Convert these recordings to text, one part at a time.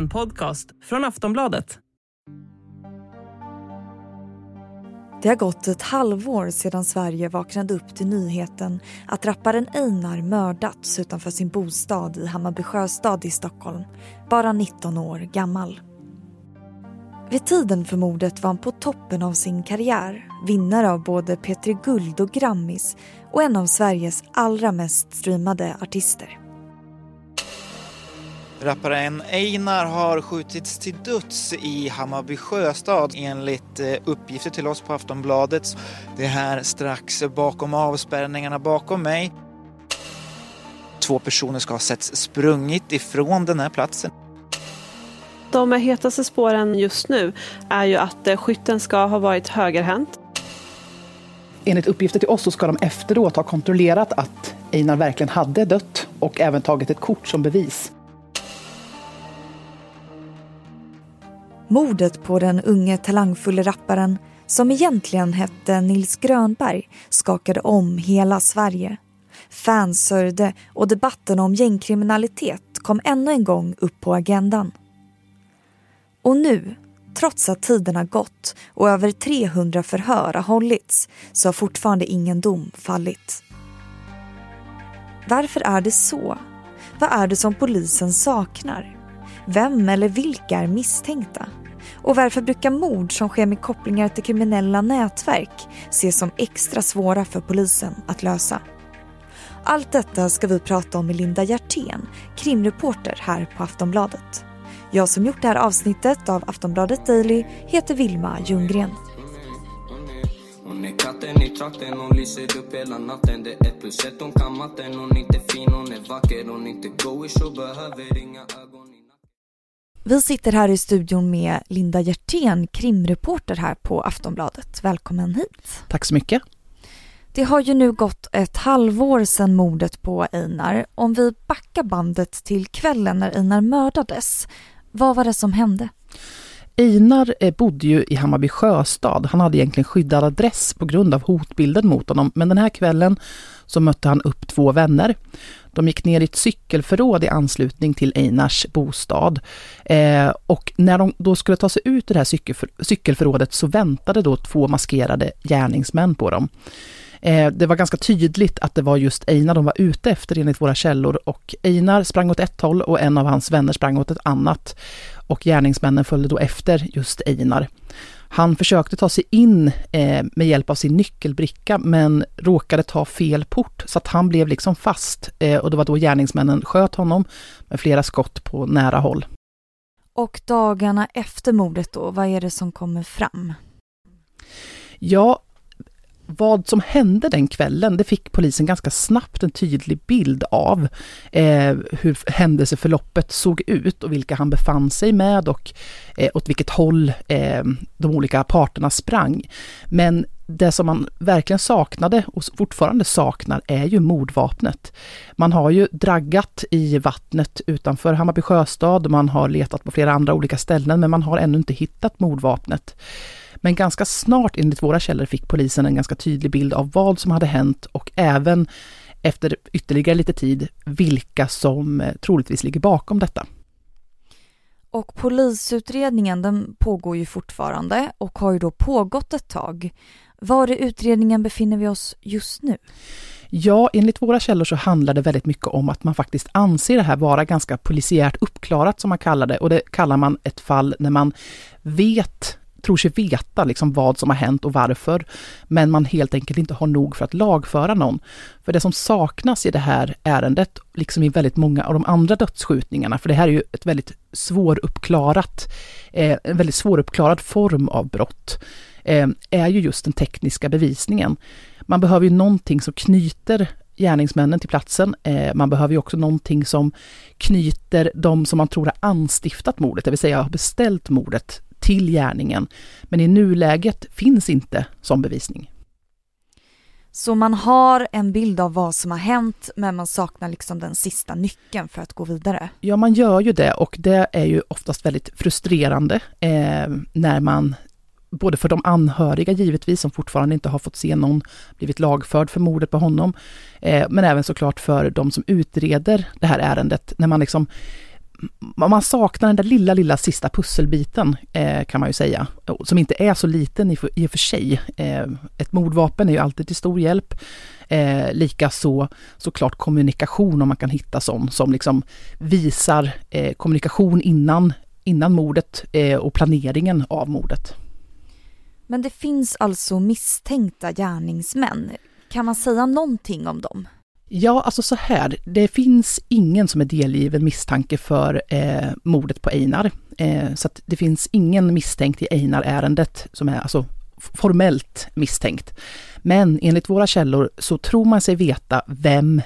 En podcast från Aftonbladet. Det har gått ett halvår sedan Sverige vaknade upp till nyheten att rapparen Einar mördats utanför sin bostad i Hammarby sjöstad i Stockholm, bara 19 år gammal. Vid tiden för mordet var han på toppen av sin karriär, vinnare av både P3 Guld och Grammis och en av Sveriges allra mest streamade artister. Rapparen Einar har skjutits till döds i Hammarby sjöstad enligt eh, uppgifter till oss på Aftonbladet. Det är här strax bakom avspärrningarna bakom mig. Två personer ska ha setts sprungit ifrån den här platsen. De hetaste spåren just nu är ju att eh, skytten ska ha varit högerhänt. Enligt uppgifter till oss så ska de efteråt ha kontrollerat att Einar verkligen hade dött och även tagit ett kort som bevis. Mordet på den unge talangfulle rapparen som egentligen hette Nils Grönberg skakade om hela Sverige. Fans sörjde och debatten om gängkriminalitet kom ännu en gång upp på agendan. Och nu, trots att tiden har gått och över 300 förhör har hållits så har fortfarande ingen dom fallit. Varför är det så? Vad är det som polisen saknar? Vem eller vilka är misstänkta? Och varför brukar mord som sker med kopplingar till kriminella nätverk ses som extra svåra för polisen att lösa? Allt detta ska vi prata om med Linda Hjertén, krimreporter här på Aftonbladet. Jag som gjort det här avsnittet av Aftonbladet Daily heter Vilma Ljunggren. Hon är katten i trakten, hon lyser upp hela natten Det är ett plus ett, hon kan matten Hon är inte fin, hon är vacker Hon är inte goish och behöver inga ögon vi sitter här i studion med Linda Hjertén, krimreporter här på Aftonbladet. Välkommen hit. Tack så mycket. Det har ju nu gått ett halvår sedan mordet på Einar. Om vi backar bandet till kvällen när Einar mördades, vad var det som hände? Einar eh, bodde ju i Hammarby sjöstad. Han hade egentligen skyddad adress på grund av hotbilden mot honom. Men den här kvällen så mötte han upp två vänner. De gick ner i ett cykelförråd i anslutning till Einars bostad. Eh, och när de då skulle ta sig ut ur det här cykelförrådet så väntade då två maskerade gärningsmän på dem. Eh, det var ganska tydligt att det var just Einar de var ute efter enligt våra källor och Einar sprang åt ett håll och en av hans vänner sprang åt ett annat. Och gärningsmännen följde då efter just Einar. Han försökte ta sig in eh, med hjälp av sin nyckelbricka men råkade ta fel port så att han blev liksom fast eh, och det var då gärningsmännen sköt honom med flera skott på nära håll. Och dagarna efter mordet då, vad är det som kommer fram? Ja, vad som hände den kvällen, det fick polisen ganska snabbt en tydlig bild av eh, hur händelseförloppet såg ut och vilka han befann sig med och eh, åt vilket håll eh, de olika parterna sprang. Men det som man verkligen saknade och fortfarande saknar är ju mordvapnet. Man har ju draggat i vattnet utanför Hammarby sjöstad, man har letat på flera andra olika ställen men man har ännu inte hittat mordvapnet. Men ganska snart enligt våra källor fick polisen en ganska tydlig bild av vad som hade hänt och även efter ytterligare lite tid vilka som eh, troligtvis ligger bakom detta. Och polisutredningen den pågår ju fortfarande och har ju då pågått ett tag. Var i utredningen befinner vi oss just nu? Ja, enligt våra källor så handlar det väldigt mycket om att man faktiskt anser det här vara ganska polisiärt uppklarat som man kallar det. Och det kallar man ett fall när man vet tror sig veta liksom vad som har hänt och varför, men man helt enkelt inte har nog för att lagföra någon. För det som saknas i det här ärendet, liksom i väldigt många av de andra dödsskjutningarna, för det här är ju ett väldigt svåruppklarat, eh, en väldigt svåruppklarad form av brott, är ju just den tekniska bevisningen. Man behöver ju någonting som knyter gärningsmännen till platsen. Eh, man behöver ju också någonting som knyter de som man tror har anstiftat mordet, det vill säga har beställt mordet till gärningen. Men i nuläget finns inte som bevisning. Så man har en bild av vad som har hänt men man saknar liksom den sista nyckeln för att gå vidare? Ja, man gör ju det och det är ju oftast väldigt frustrerande eh, när man både för de anhöriga givetvis, som fortfarande inte har fått se någon blivit lagförd för mordet på honom, eh, men även såklart för de som utreder det här ärendet, när man liksom man saknar den där lilla, lilla sista pusselbiten eh, kan man ju säga, som inte är så liten i, för, i och för sig. Eh, ett mordvapen är ju alltid till stor hjälp. Eh, Likaså såklart kommunikation om man kan hitta sån som liksom visar eh, kommunikation innan, innan mordet eh, och planeringen av mordet. Men det finns alltså misstänkta gärningsmän. Kan man säga någonting om dem? Ja, alltså så här. Det finns ingen som är delgiven misstanke för eh, mordet på Einar. Eh, så att det finns ingen misstänkt i Einar-ärendet som är alltså formellt misstänkt. Men enligt våra källor så tror man sig veta vem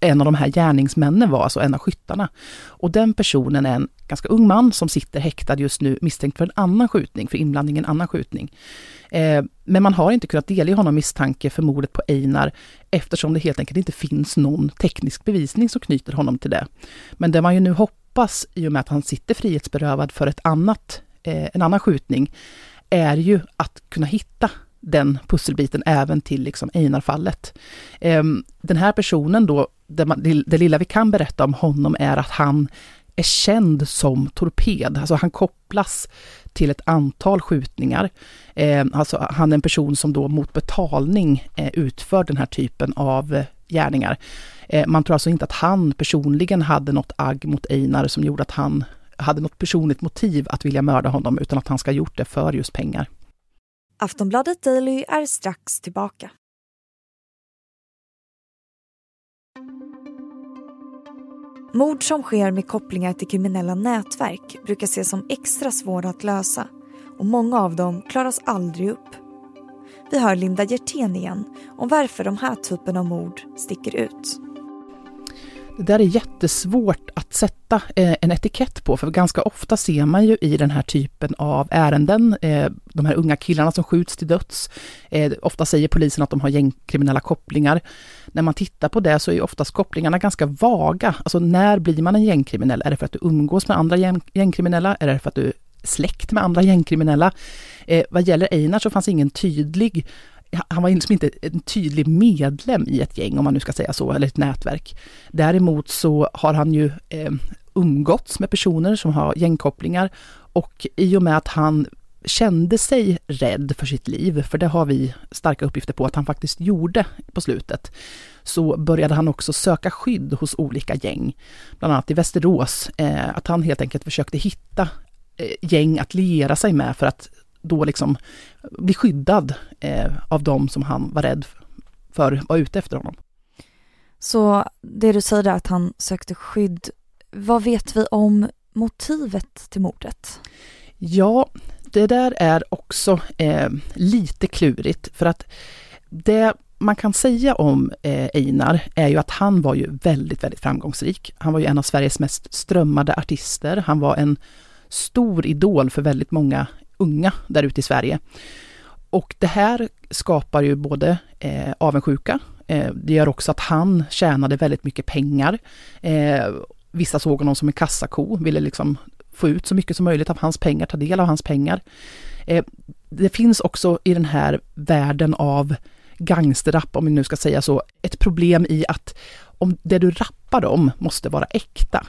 en av de här gärningsmännen var, alltså en av skyttarna. Och den personen är en ganska ung man som sitter häktad just nu misstänkt för en annan skjutning, för inblandning i en annan skjutning. Eh, men man har inte kunnat delge honom misstanke för mordet på Einar eftersom det helt enkelt inte finns någon teknisk bevisning som knyter honom till det. Men det man ju nu hoppas, i och med att han sitter frihetsberövad för ett annat, eh, en annan skjutning, är ju att kunna hitta den pusselbiten även till liksom Einar-fallet. Ehm, den här personen då, det, man, det lilla vi kan berätta om honom är att han är känd som torped, alltså han kopplas till ett antal skjutningar. Eh, alltså han är en person som då mot betalning eh, utför den här typen av eh, gärningar. Eh, man tror alltså inte att han personligen hade något agg mot Einar som gjorde att han hade något personligt motiv att vilja mörda honom, utan att han ska ha gjort det för just pengar. Aftonbladet Daily är strax tillbaka. Mord som sker med kopplingar till kriminella nätverk brukar ses som extra svåra att lösa och många av dem klaras aldrig upp. Vi hör Linda Hjertén igen om varför de här typen av mord sticker ut. Det där är jättesvårt att sätta eh, en etikett på, för ganska ofta ser man ju i den här typen av ärenden, eh, de här unga killarna som skjuts till döds, eh, ofta säger polisen att de har gängkriminella kopplingar. När man tittar på det så är oftast kopplingarna ganska vaga. Alltså när blir man en gängkriminell? Är det för att du umgås med andra gängkriminella? Är det för att du är släkt med andra gängkriminella? Eh, vad gäller Einar så fanns ingen tydlig han var liksom inte en tydlig medlem i ett gäng, om man nu ska säga så, eller ett nätverk. Däremot så har han ju eh, umgåtts med personer som har gängkopplingar och i och med att han kände sig rädd för sitt liv, för det har vi starka uppgifter på att han faktiskt gjorde på slutet, så började han också söka skydd hos olika gäng, bland annat i Västerås, eh, att han helt enkelt försökte hitta eh, gäng att liera sig med för att då liksom bli skyddad eh, av dem som han var rädd för var ute efter honom. Så det du säger är att han sökte skydd. Vad vet vi om motivet till mordet? Ja, det där är också eh, lite klurigt för att det man kan säga om eh, Einar är ju att han var ju väldigt, väldigt framgångsrik. Han var ju en av Sveriges mest strömmade artister. Han var en stor idol för väldigt många unga där ute i Sverige. Och det här skapar ju både eh, avundsjuka, eh, det gör också att han tjänade väldigt mycket pengar. Eh, vissa såg honom som en kassako, ville liksom få ut så mycket som möjligt av hans pengar, ta del av hans pengar. Eh, det finns också i den här världen av gangsterrap, om vi nu ska säga så, ett problem i att om det du rappar om måste vara äkta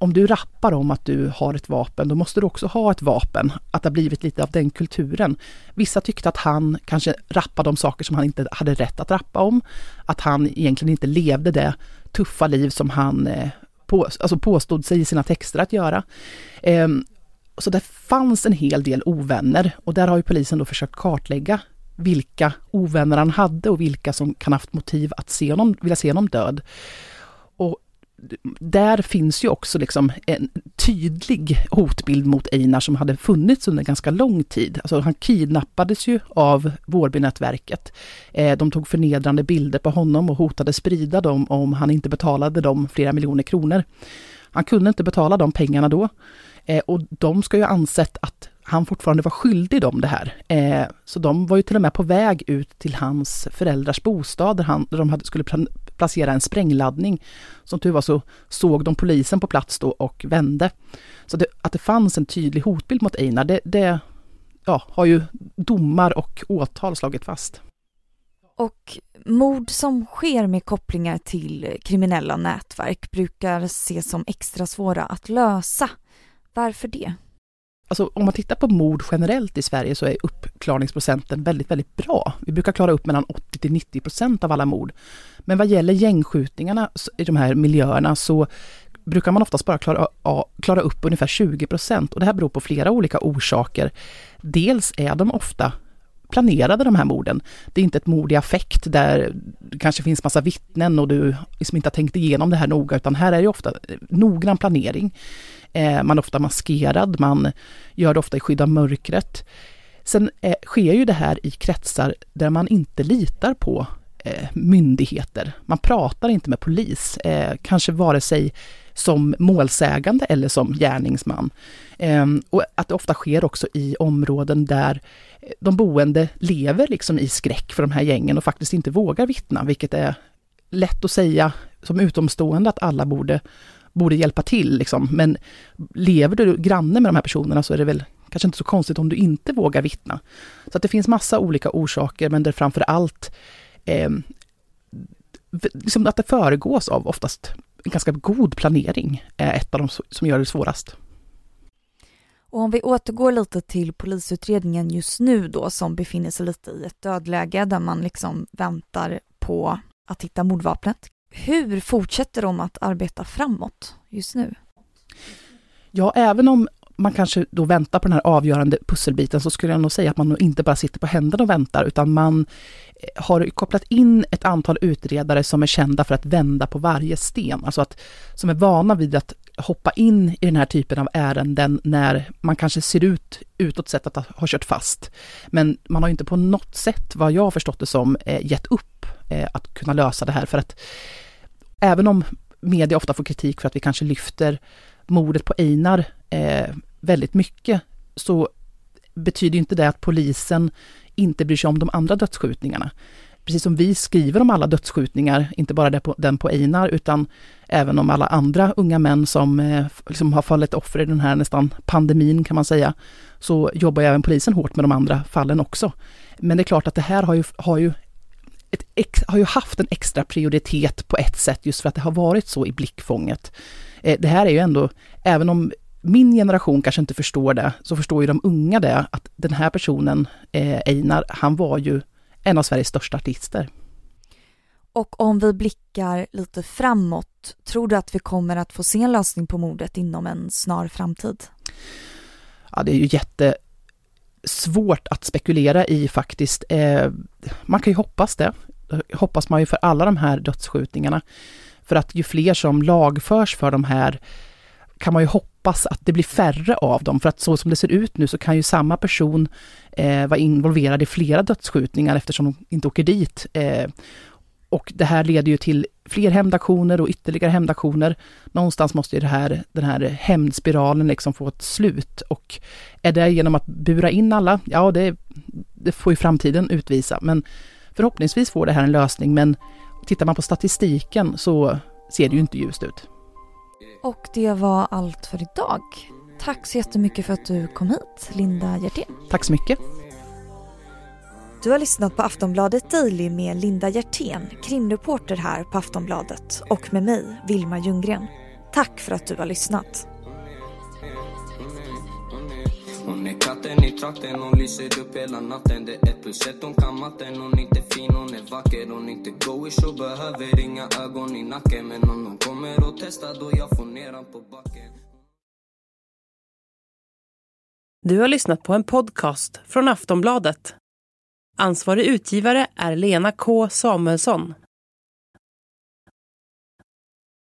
om du rappar om att du har ett vapen, då måste du också ha ett vapen. Att det har blivit lite av den kulturen. Vissa tyckte att han kanske rappade om saker som han inte hade rätt att rappa om. Att han egentligen inte levde det tuffa liv som han eh, på, alltså påstod sig i sina texter att göra. Eh, så det fanns en hel del ovänner och där har ju polisen då försökt kartlägga vilka ovänner han hade och vilka som kan haft motiv att se honom, vilja se honom död. Där finns ju också liksom en tydlig hotbild mot Einar som hade funnits under ganska lång tid. Alltså han kidnappades ju av Vårbynätverket. Eh, de tog förnedrande bilder på honom och hotade sprida dem om han inte betalade dem flera miljoner kronor. Han kunde inte betala de pengarna då. Eh, och de ska ju ansett att han fortfarande var skyldig dem det här. Eh, så de var ju till och med på väg ut till hans föräldrars bostad där, han, där de hade, skulle placera en sprängladdning. Som tur var så såg de polisen på plats då och vände. Så det, att det fanns en tydlig hotbild mot Einar, det, det ja, har ju domar och åtal slagit fast. Och mord som sker med kopplingar till kriminella nätverk brukar ses som extra svåra att lösa. Varför det? Alltså, om man tittar på mord generellt i Sverige så är uppklarningsprocenten väldigt, väldigt bra. Vi brukar klara upp mellan 80 till 90 procent av alla mord. Men vad gäller gängskjutningarna i de här miljöerna så brukar man oftast bara klara, klara upp ungefär 20 procent och det här beror på flera olika orsaker. Dels är de ofta planerade de här morden. Det är inte ett mord i affekt där det kanske finns massa vittnen och du liksom inte har tänkt igenom det här noga utan här är det ofta eh, noggrann planering. Eh, man är ofta maskerad, man gör det ofta i skydd av mörkret. Sen eh, sker ju det här i kretsar där man inte litar på Eh, myndigheter. Man pratar inte med polis, eh, kanske vare sig som målsägande eller som gärningsman. Ehm, och att det ofta sker också i områden där eh, de boende lever liksom i skräck för de här gängen och faktiskt inte vågar vittna, vilket är lätt att säga som utomstående att alla borde, borde hjälpa till. Liksom. Men lever du granne med de här personerna så är det väl kanske inte så konstigt om du inte vågar vittna. Så att det finns massa olika orsaker, men det framför allt eh, liksom att det föregås av oftast en ganska god planering är ett av de som gör det svårast. Och om vi återgår lite till polisutredningen just nu då som befinner sig lite i ett dödläge där man liksom väntar på att hitta mordvapnet. Hur fortsätter de att arbeta framåt just nu? Ja, även om man kanske då väntar på den här avgörande pusselbiten så skulle jag nog säga att man inte bara sitter på händerna och väntar utan man eh, har kopplat in ett antal utredare som är kända för att vända på varje sten, alltså att som är vana vid att hoppa in i den här typen av ärenden när man kanske ser ut utåt sett att ha kört fast. Men man har inte på något sätt, vad jag har förstått det som, eh, gett upp eh, att kunna lösa det här för att även om media ofta får kritik för att vi kanske lyfter mordet på Einar eh, väldigt mycket så betyder inte det att polisen inte bryr sig om de andra dödsskjutningarna. Precis som vi skriver om alla dödsskjutningar, inte bara den på Einar, utan även om alla andra unga män som eh, liksom har fallit offer i den här nästan pandemin kan man säga, så jobbar ju även polisen hårt med de andra fallen också. Men det är klart att det här har ju, har ju ett, har ju haft en extra prioritet på ett sätt just för att det har varit så i blickfånget. Eh, det här är ju ändå, även om min generation kanske inte förstår det, så förstår ju de unga det, att den här personen, eh, Einar, han var ju en av Sveriges största artister. Och om vi blickar lite framåt, tror du att vi kommer att få se en lösning på mordet inom en snar framtid? Ja, det är ju jättesvårt att spekulera i faktiskt. Eh, man kan ju hoppas det. Hoppas man ju för alla de här dödsskjutningarna. För att ju fler som lagförs för de här kan man ju hoppas att det blir färre av dem, för att så som det ser ut nu så kan ju samma person eh, vara involverad i flera dödsskjutningar eftersom de inte åker dit. Eh, och det här leder ju till fler hämndaktioner och ytterligare hämndaktioner. Någonstans måste ju det här, den här hämndspiralen liksom få ett slut. Och är det genom att bura in alla? Ja, det, det får ju framtiden utvisa. Men förhoppningsvis får det här en lösning. Men tittar man på statistiken så ser det ju inte ljust ut. Och det var allt för idag. Tack så jättemycket för att du kom hit, Linda Hjertén. Tack så mycket. Du har lyssnat på Aftonbladet Daily med Linda Hjertén, krimreporter här på Aftonbladet och med mig, Vilma Ljunggren. Tack för att du har lyssnat. Hon är katten i trakten, hon lyser upp hela natten. Det är ett plus ett, hon kan matten. Hon är inte fin, hon är vacker. Hon är inte goish och behöver inga ögon i nacken. Men om hon kommer och testar då jag får ner han på backen. Du har lyssnat på en podcast från Aftonbladet. Ansvarig utgivare är Lena K Samuelsson.